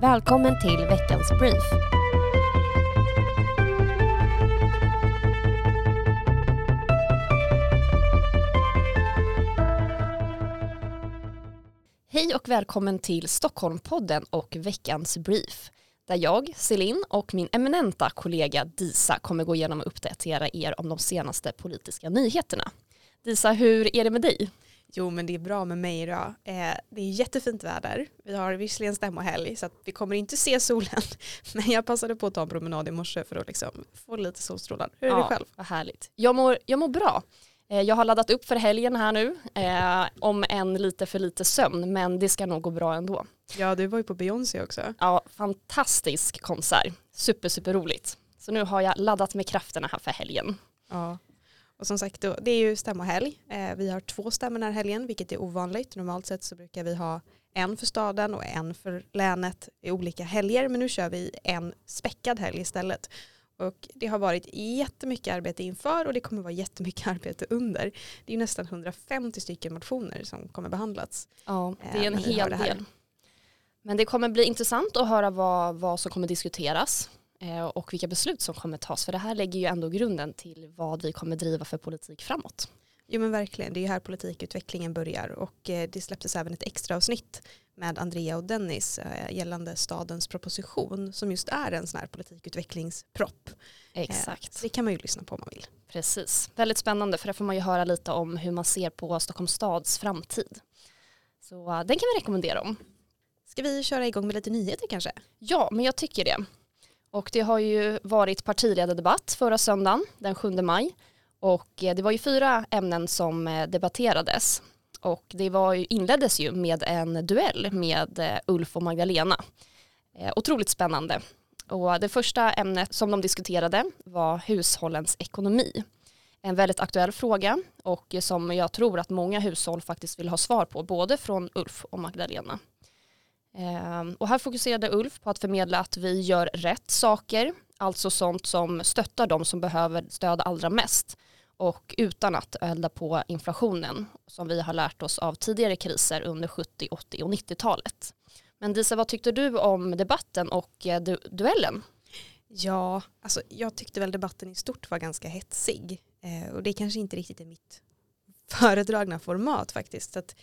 Välkommen till veckans brief. Hej och välkommen till Stockholmpodden och veckans brief där jag, Celine och min eminenta kollega Disa kommer gå igenom och uppdatera er om de senaste politiska nyheterna. Disa, hur är det med dig? Jo men det är bra med mig idag. Eh, det är jättefint väder. Vi har visserligen stämmohelg så vi kommer inte se solen. Men jag passade på att ta en promenad i morse för att liksom få lite solstrålar. Hur är ja, det själv? Vad härligt. Jag mår, jag mår bra. Eh, jag har laddat upp för helgen här nu, eh, om en lite för lite sömn, men det ska nog gå bra ändå. Ja, du var ju på Beyoncé också. Ja, fantastisk konsert. Super, super roligt. Så nu har jag laddat med krafterna här för helgen. Ja, och som sagt, det är ju stämmohelg. Eh, vi har två stämmor den här helgen, vilket är ovanligt. Normalt sett så brukar vi ha en för staden och en för länet i olika helger, men nu kör vi en späckad helg istället. Och det har varit jättemycket arbete inför och det kommer vara jättemycket arbete under. Det är nästan 150 stycken motioner som kommer behandlas. Ja, det är en hel del. Men det kommer bli intressant att höra vad, vad som kommer diskuteras eh, och vilka beslut som kommer tas. För det här lägger ju ändå grunden till vad vi kommer driva för politik framåt. Jo men verkligen, det är ju här politikutvecklingen börjar och eh, det släpptes även ett extra avsnitt med Andrea och Dennis eh, gällande stadens proposition som just är en sån här politikutvecklingspropp. Exakt. Det kan man ju lyssna på om man vill. Precis, väldigt spännande för där får man ju höra lite om hur man ser på Stockholms stads framtid. Så den kan vi rekommendera om. Ska vi köra igång med lite nyheter kanske? Ja, men jag tycker det. Och det har ju varit partiledardebatt förra söndagen, den 7 maj. Och eh, det var ju fyra ämnen som eh, debatterades. Och det var ju, inleddes ju med en duell med eh, Ulf och Magdalena. Otroligt spännande. Och det första ämnet som de diskuterade var hushållens ekonomi. En väldigt aktuell fråga och som jag tror att många hushåll faktiskt vill ha svar på, både från Ulf och Magdalena. Ehm, och här fokuserade Ulf på att förmedla att vi gör rätt saker, alltså sånt som stöttar de som behöver stöd allra mest och utan att elda på inflationen som vi har lärt oss av tidigare kriser under 70, 80 och 90-talet. Men Disa, vad tyckte du om debatten och eh, du duellen? Ja, alltså jag tyckte väl debatten i stort var ganska hetsig eh, och det kanske inte riktigt är mitt föredragna format faktiskt. Så att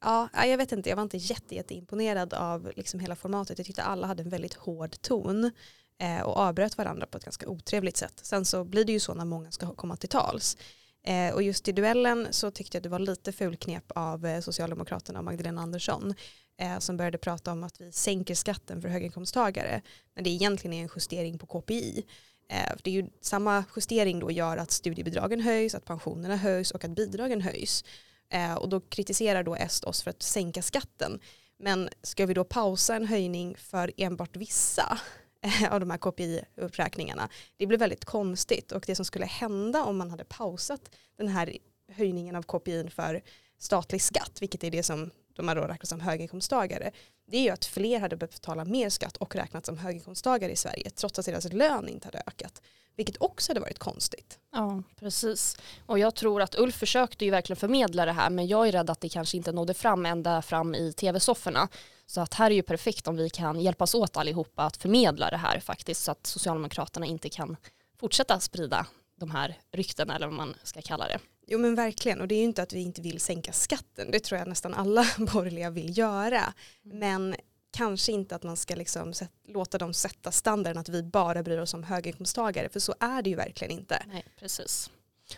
Ja, jag vet inte, jag var inte jätte, jätteimponerad av liksom hela formatet. Jag tyckte alla hade en väldigt hård ton eh, och avbröt varandra på ett ganska otrevligt sätt. Sen så blir det ju så när många ska komma till tals. Eh, och just i duellen så tyckte jag det var lite fulknep av eh, Socialdemokraterna och Magdalena Andersson eh, som började prata om att vi sänker skatten för höginkomsttagare när det egentligen är en justering på KPI. Eh, det är ju samma justering då gör att studiebidragen höjs, att pensionerna höjs och att bidragen höjs. Eh, och då kritiserar då S oss för att sänka skatten. Men ska vi då pausa en höjning för enbart vissa eh, av de här KPI-uppräkningarna? Det blir väldigt konstigt och det som skulle hända om man hade pausat den här höjningen av KPI för statlig skatt, vilket är det som då man då räknas som höginkomsttagare, det är ju att fler hade behövt betala mer skatt och räknats som höginkomsttagare i Sverige trots att deras lön inte hade ökat. Vilket också hade varit konstigt. Ja, precis. Och jag tror att Ulf försökte ju verkligen förmedla det här men jag är rädd att det kanske inte nådde fram ända fram i tv-sofforna. Så att här är ju perfekt om vi kan hjälpas åt allihopa att förmedla det här faktiskt så att Socialdemokraterna inte kan fortsätta sprida de här ryktena eller vad man ska kalla det. Jo men verkligen och det är ju inte att vi inte vill sänka skatten, det tror jag nästan alla borgerliga vill göra. Mm. Men kanske inte att man ska liksom låta dem sätta standarden att vi bara bryr oss om höginkomsttagare för så är det ju verkligen inte. Nej, precis.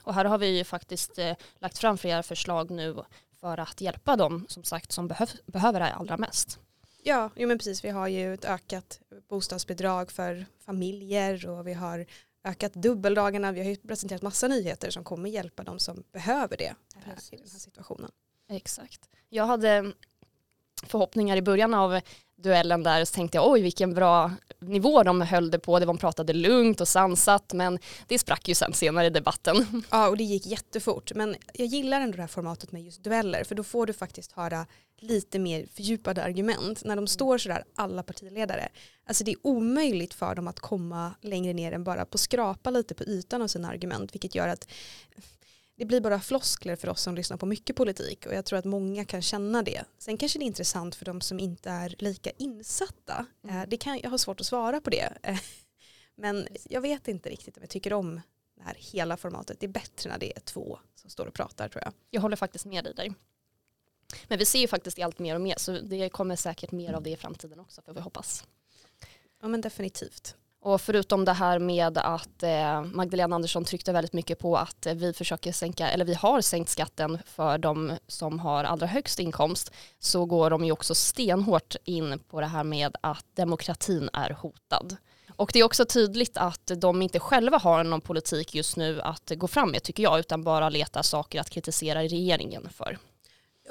Och här har vi ju faktiskt eh, lagt fram flera förslag nu för att hjälpa dem som sagt som behöv, behöver det allra mest. Ja, jo men precis. Vi har ju ett ökat bostadsbidrag för familjer och vi har ökat dubbeldagarna. Vi har ju presenterat massa nyheter som kommer hjälpa dem som behöver det i den här situationen. Exakt. Jag hade förhoppningar i början av duellen där så tänkte jag oj vilken bra nivå de höll det på. Det var, de pratade lugnt och sansat men det sprack ju sen senare i debatten. Ja och det gick jättefort men jag gillar ändå det här formatet med just dueller för då får du faktiskt höra lite mer fördjupade argument när de står sådär alla partiledare. Alltså det är omöjligt för dem att komma längre ner än bara på skrapa lite på ytan av sina argument vilket gör att det blir bara floskler för oss som lyssnar på mycket politik och jag tror att många kan känna det. Sen kanske det är intressant för de som inte är lika insatta. Mm. Eh, det kan, jag har svårt att svara på det. Men jag vet inte riktigt om jag tycker om det här hela formatet. Det är bättre när det är två som står och pratar tror jag. Jag håller faktiskt med dig där. Men vi ser ju faktiskt allt mer och mer så det kommer säkert mer av det i framtiden också får vi hoppas. Ja men definitivt. Och förutom det här med att eh, Magdalena Andersson tryckte väldigt mycket på att vi försöker sänka, eller vi har sänkt skatten för de som har allra högst inkomst, så går de ju också stenhårt in på det här med att demokratin är hotad. Och det är också tydligt att de inte själva har någon politik just nu att gå fram med tycker jag, utan bara letar saker att kritisera regeringen för.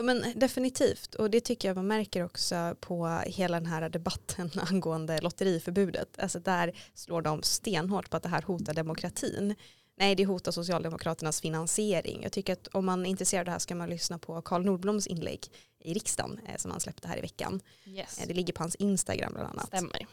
Men definitivt och det tycker jag man märker också på hela den här debatten angående lotteriförbudet. Alltså där slår de stenhårt på att det här hotar demokratin. Nej, det hotar Socialdemokraternas finansiering. Jag tycker att om man är intresserad av det här ska man lyssna på Karl Nordbloms inlägg i riksdagen eh, som han släppte här i veckan. Yes. Eh, det ligger på hans Instagram bland annat. Stämmer.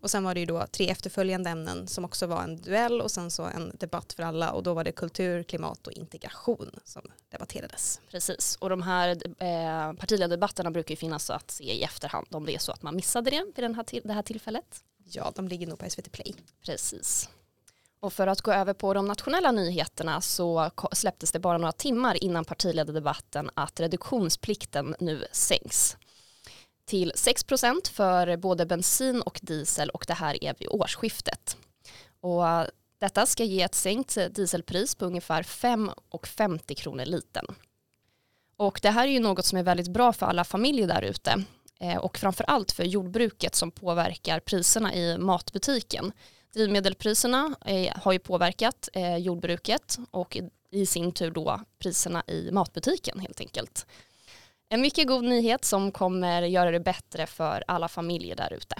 Och sen var det ju då tre efterföljande ämnen som också var en duell och sen så en debatt för alla och då var det kultur, klimat och integration som debatterades. Precis, och de här eh, partiledardebatterna brukar ju finnas att se i efterhand om det är så att man missade det vid den här det här tillfället. Ja, de ligger nog på SVT Play. Precis. Och för att gå över på de nationella nyheterna så släpptes det bara några timmar innan partiledardebatten att reduktionsplikten nu sänks till 6% för både bensin och diesel och det här är vid årsskiftet. Och eh, detta ska ge ett sänkt dieselpris på ungefär 5,50 kronor liten. Och det här är ju något som är väldigt bra för alla familjer där ute eh, och framför allt för jordbruket som påverkar priserna i matbutiken. Drivmedelpriserna eh, har ju påverkat jordbruket och i sin tur då priserna i matbutiken helt enkelt. En mycket god nyhet som kommer göra det bättre för alla familjer där ute.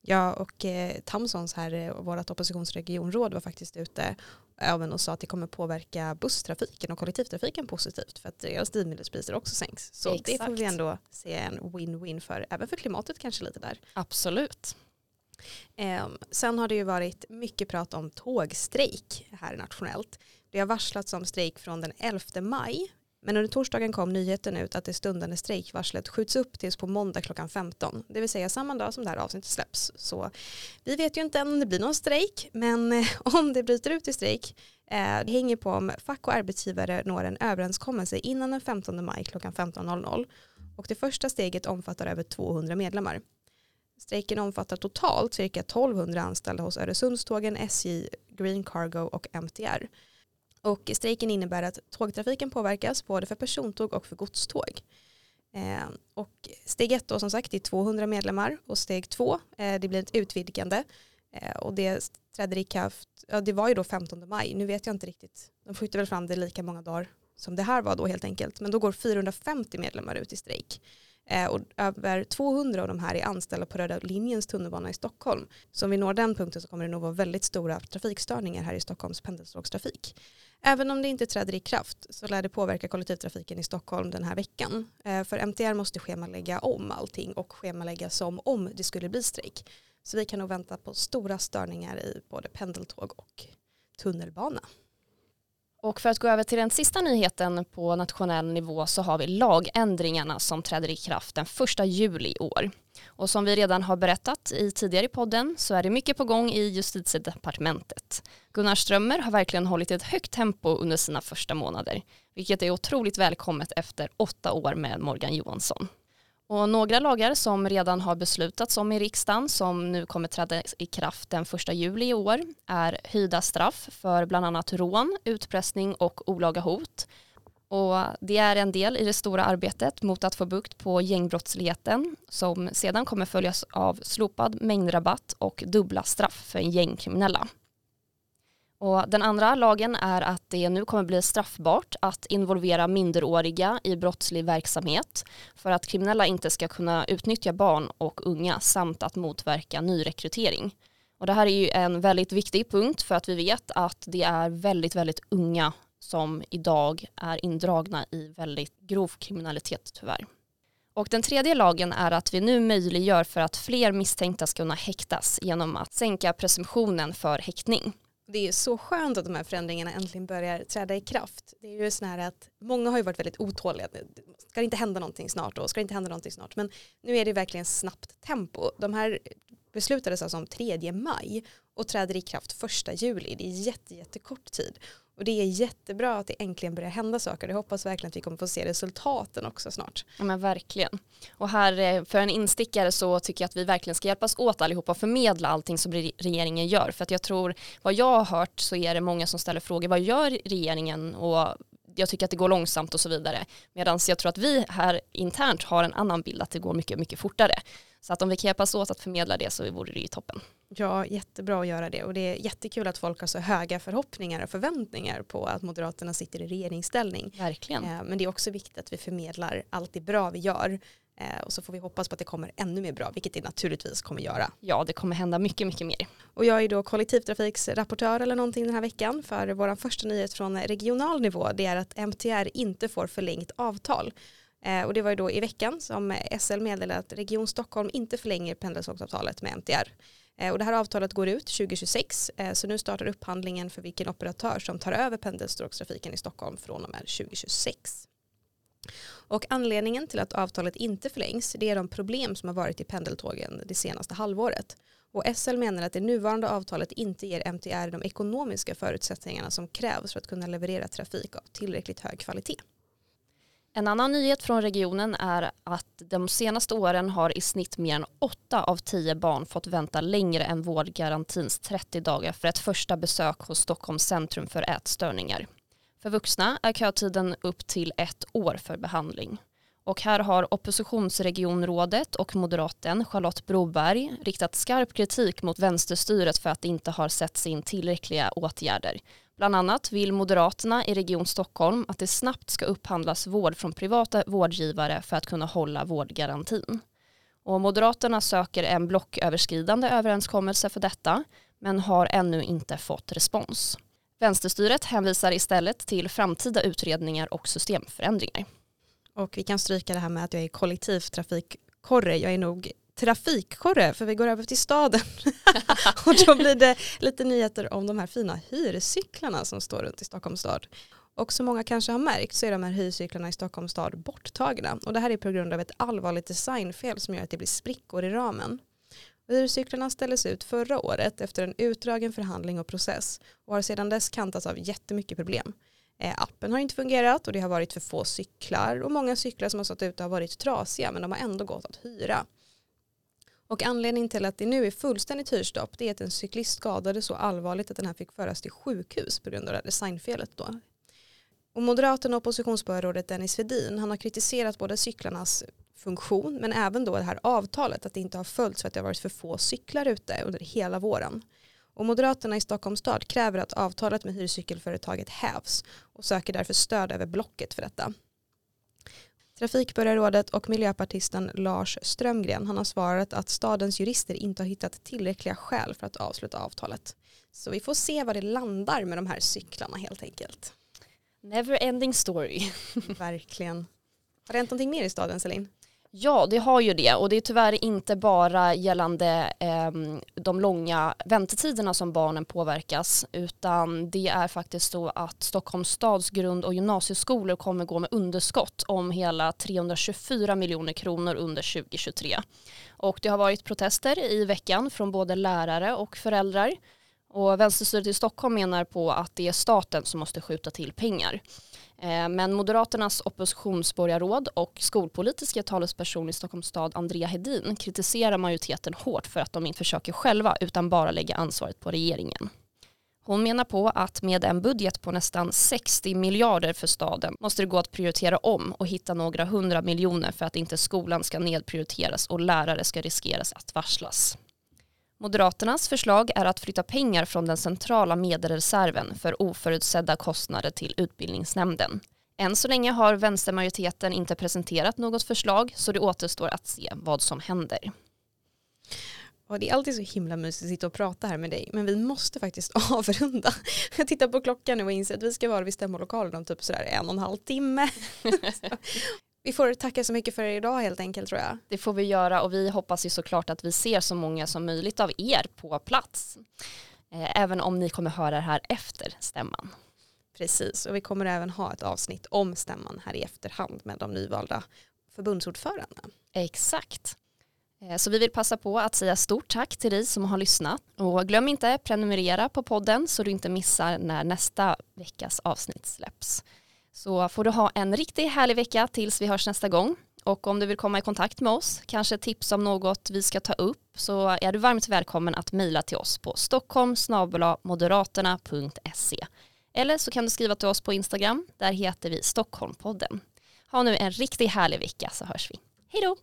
Ja, och eh, Tamsons här, eh, vårt oppositionsregionråd var faktiskt ute även och sa att det kommer påverka busstrafiken och kollektivtrafiken positivt för att deras drivmedelspriser också sänks. Så Exakt. det får vi ändå se en win-win för, även för klimatet kanske lite där. Absolut. Eh, sen har det ju varit mycket prat om tågstrejk här nationellt. Det har varslats om strejk från den 11 maj men under torsdagen kom nyheten ut att det stundande strejkvarslet skjuts upp tills på måndag klockan 15. Det vill säga samma dag som det här avsnittet släpps. Så vi vet ju inte än om det blir någon strejk, men om det bryter ut i strejk eh, det hänger på om fack och arbetsgivare når en överenskommelse innan den 15 maj klockan 15.00. Och det första steget omfattar över 200 medlemmar. Strejken omfattar totalt cirka 1200 anställda hos Öresundstågen, SJ, Green Cargo och MTR. Och strejken innebär att tågtrafiken påverkas både för persontåg och för godståg. Eh, och steg ett då som sagt är 200 medlemmar och steg två eh, det blir ett utvidgande eh, och det träder i kraft, ja det var ju då 15 maj, nu vet jag inte riktigt, de skjuter väl fram det lika många dagar som det här var då helt enkelt, men då går 450 medlemmar ut i strejk. Eh, och över 200 av de här är anställda på Röda linjens tunnelbana i Stockholm. Så om vi når den punkten så kommer det nog vara väldigt stora trafikstörningar här i Stockholms pendeltågstrafik. Även om det inte träder i kraft så lär det påverka kollektivtrafiken i Stockholm den här veckan. Eh, för MTR måste schemalägga om allting och schemalägga som om det skulle bli strejk. Så vi kan nog vänta på stora störningar i både pendeltåg och tunnelbana. Och för att gå över till den sista nyheten på nationell nivå så har vi lagändringarna som träder i kraft den första juli i år. Och som vi redan har berättat i tidigare i podden så är det mycket på gång i justitiedepartementet. Gunnar Strömmer har verkligen hållit ett högt tempo under sina första månader, vilket är otroligt välkommet efter åtta år med Morgan Johansson. Och några lagar som redan har beslutats om i riksdagen som nu kommer träda i kraft den 1 juli i år är höjda straff för bland annat rån, utpressning och olaga hot. Och det är en del i det stora arbetet mot att få bukt på gängbrottsligheten som sedan kommer följas av slopad mängdrabatt och dubbla straff för gängkriminella. Och den andra lagen är att det nu kommer bli straffbart att involvera minderåriga i brottslig verksamhet för att kriminella inte ska kunna utnyttja barn och unga samt att motverka nyrekrytering. Och det här är ju en väldigt viktig punkt för att vi vet att det är väldigt, väldigt unga som idag är indragna i väldigt grov kriminalitet tyvärr. Och den tredje lagen är att vi nu möjliggör för att fler misstänkta ska kunna häktas genom att sänka presumtionen för häktning. Det är så skönt att de här förändringarna äntligen börjar träda i kraft. Det är ju så här att många har ju varit väldigt otåliga. Ska det inte hända någonting snart och ska det inte hända någonting snart? Men nu är det verkligen snabbt tempo. De här beslutades alltså om 3 maj och träder i kraft 1 juli. Det är jätte, jättekort tid. Och det är jättebra att det äntligen börjar hända saker. Jag hoppas verkligen att vi kommer få se resultaten också snart. Ja men verkligen. Och här eh, för en instickare så tycker jag att vi verkligen ska hjälpas åt allihopa och förmedla allting som regeringen gör. För att jag tror, vad jag har hört så är det många som ställer frågor, vad gör regeringen och jag tycker att det går långsamt och så vidare. Medan jag tror att vi här internt har en annan bild att det går mycket, mycket fortare. Så att om vi kan hjälpas åt att förmedla det så vore det ju toppen. Ja, jättebra att göra det och det är jättekul att folk har så höga förhoppningar och förväntningar på att Moderaterna sitter i regeringsställning. Verkligen. Eh, men det är också viktigt att vi förmedlar allt det bra vi gör eh, och så får vi hoppas på att det kommer ännu mer bra, vilket det naturligtvis kommer göra. Ja, det kommer hända mycket, mycket mer. Och jag är då kollektivtrafiksrapportör eller någonting den här veckan för vår första nyhet från regional nivå, det är att MTR inte får förlängt avtal. Eh, och det var ju då i veckan som SL meddelade att Region Stockholm inte förlänger pendeltågsavtalet med MTR. Eh, och det här avtalet går ut 2026 eh, så nu startar upphandlingen för vilken operatör som tar över pendelstråkstrafiken i Stockholm från och med 2026. Och anledningen till att avtalet inte förlängs det är de problem som har varit i pendeltågen det senaste halvåret. Och SL menar att det nuvarande avtalet inte ger MTR de ekonomiska förutsättningarna som krävs för att kunna leverera trafik av tillräckligt hög kvalitet. En annan nyhet från regionen är att de senaste åren har i snitt mer än 8 av 10 barn fått vänta längre än vårdgarantins 30 dagar för ett första besök hos Stockholms centrum för ätstörningar. För vuxna är kötiden upp till ett år för behandling. Och här har oppositionsregionrådet och moderaten Charlotte Broberg riktat skarp kritik mot vänsterstyret för att det inte har sett in tillräckliga åtgärder. Bland annat vill Moderaterna i Region Stockholm att det snabbt ska upphandlas vård från privata vårdgivare för att kunna hålla vårdgarantin. Och Moderaterna söker en blocköverskridande överenskommelse för detta men har ännu inte fått respons. Vänsterstyret hänvisar istället till framtida utredningar och systemförändringar. Och vi kan stryka det här med att jag är kollektivtrafikkorre. Jag är nog trafikkorre för vi går över till staden. och då blir det lite nyheter om de här fina hyrcyklarna som står runt i Stockholms stad. Och som många kanske har märkt så är de här hyrcyklarna i Stockholms stad borttagna. Och det här är på grund av ett allvarligt designfel som gör att det blir sprickor i ramen. Hyrcyklarna ställdes ut förra året efter en utdragen förhandling och process och har sedan dess kantats av jättemycket problem. Eh, appen har inte fungerat och det har varit för få cyklar och många cyklar som har stått ute har varit trasiga men de har ändå gått att hyra. Och anledningen till att det nu är fullständigt hyrstopp det är att en cyklist skadade så allvarligt att den här fick föras till sjukhus på grund av det här designfelet då. Och Moderaterna och oppositionsborgarrådet Dennis Vedin han har kritiserat både cyklarnas funktion men även då det här avtalet att det inte har följts för att det har varit för få cyklar ute under hela våren. Och Moderaterna i Stockholms stad kräver att avtalet med hyrcykelföretaget hävs och söker därför stöd över blocket för detta. Trafikborgarrådet och miljöpartisten Lars Strömgren han har svarat att stadens jurister inte har hittat tillräckliga skäl för att avsluta avtalet. Så vi får se var det landar med de här cyklarna helt enkelt. Never ending story. Verkligen. Har det hänt någonting mer i staden Celine? Ja, det har ju det och det är tyvärr inte bara gällande eh, de långa väntetiderna som barnen påverkas utan det är faktiskt så att Stockholms stads grund och gymnasieskolor kommer gå med underskott om hela 324 miljoner kronor under 2023. Och det har varit protester i veckan från både lärare och föräldrar och vänsterstyret i Stockholm menar på att det är staten som måste skjuta till pengar. Eh, men Moderaternas oppositionsborgarråd och skolpolitiska talesperson i Stockholms stad Andrea Hedin kritiserar majoriteten hårt för att de inte försöker själva utan bara lägger ansvaret på regeringen. Hon menar på att med en budget på nästan 60 miljarder för staden måste det gå att prioritera om och hitta några hundra miljoner för att inte skolan ska nedprioriteras och lärare ska riskeras att varslas. Moderaternas förslag är att flytta pengar från den centrala medelsreserven för oförutsedda kostnader till utbildningsnämnden. Än så länge har vänstermajoriteten inte presenterat något förslag så det återstår att se vad som händer. Och det är alltid så himla mysigt att sitta och prata här med dig men vi måste faktiskt avrunda. Jag tittar på klockan nu och inser att vi ska vara vid stämmolokalen om typ sådär en och en halv timme. Vi får tacka så mycket för idag helt enkelt tror jag. Det får vi göra och vi hoppas ju såklart att vi ser så många som möjligt av er på plats. eh, även om ni kommer höra det här efter stämman. Precis, och vi kommer även ha ett avsnitt om stämman här i efterhand med de nyvalda förbundsordförandena. Exakt. Eh, så vi vill passa på att säga stort tack till dig som har lyssnat och glöm inte prenumerera på podden så du inte missar när nästa veckas avsnitt släpps. Så får du ha en riktigt härlig vecka tills vi hörs nästa gång. Och om du vill komma i kontakt med oss, kanske tips om något vi ska ta upp, så är du varmt välkommen att mejla till oss på stockholmsmoderaterna.se. Eller så kan du skriva till oss på Instagram, där heter vi Stockholmpodden. Ha nu en riktigt härlig vecka så hörs vi. Hej då!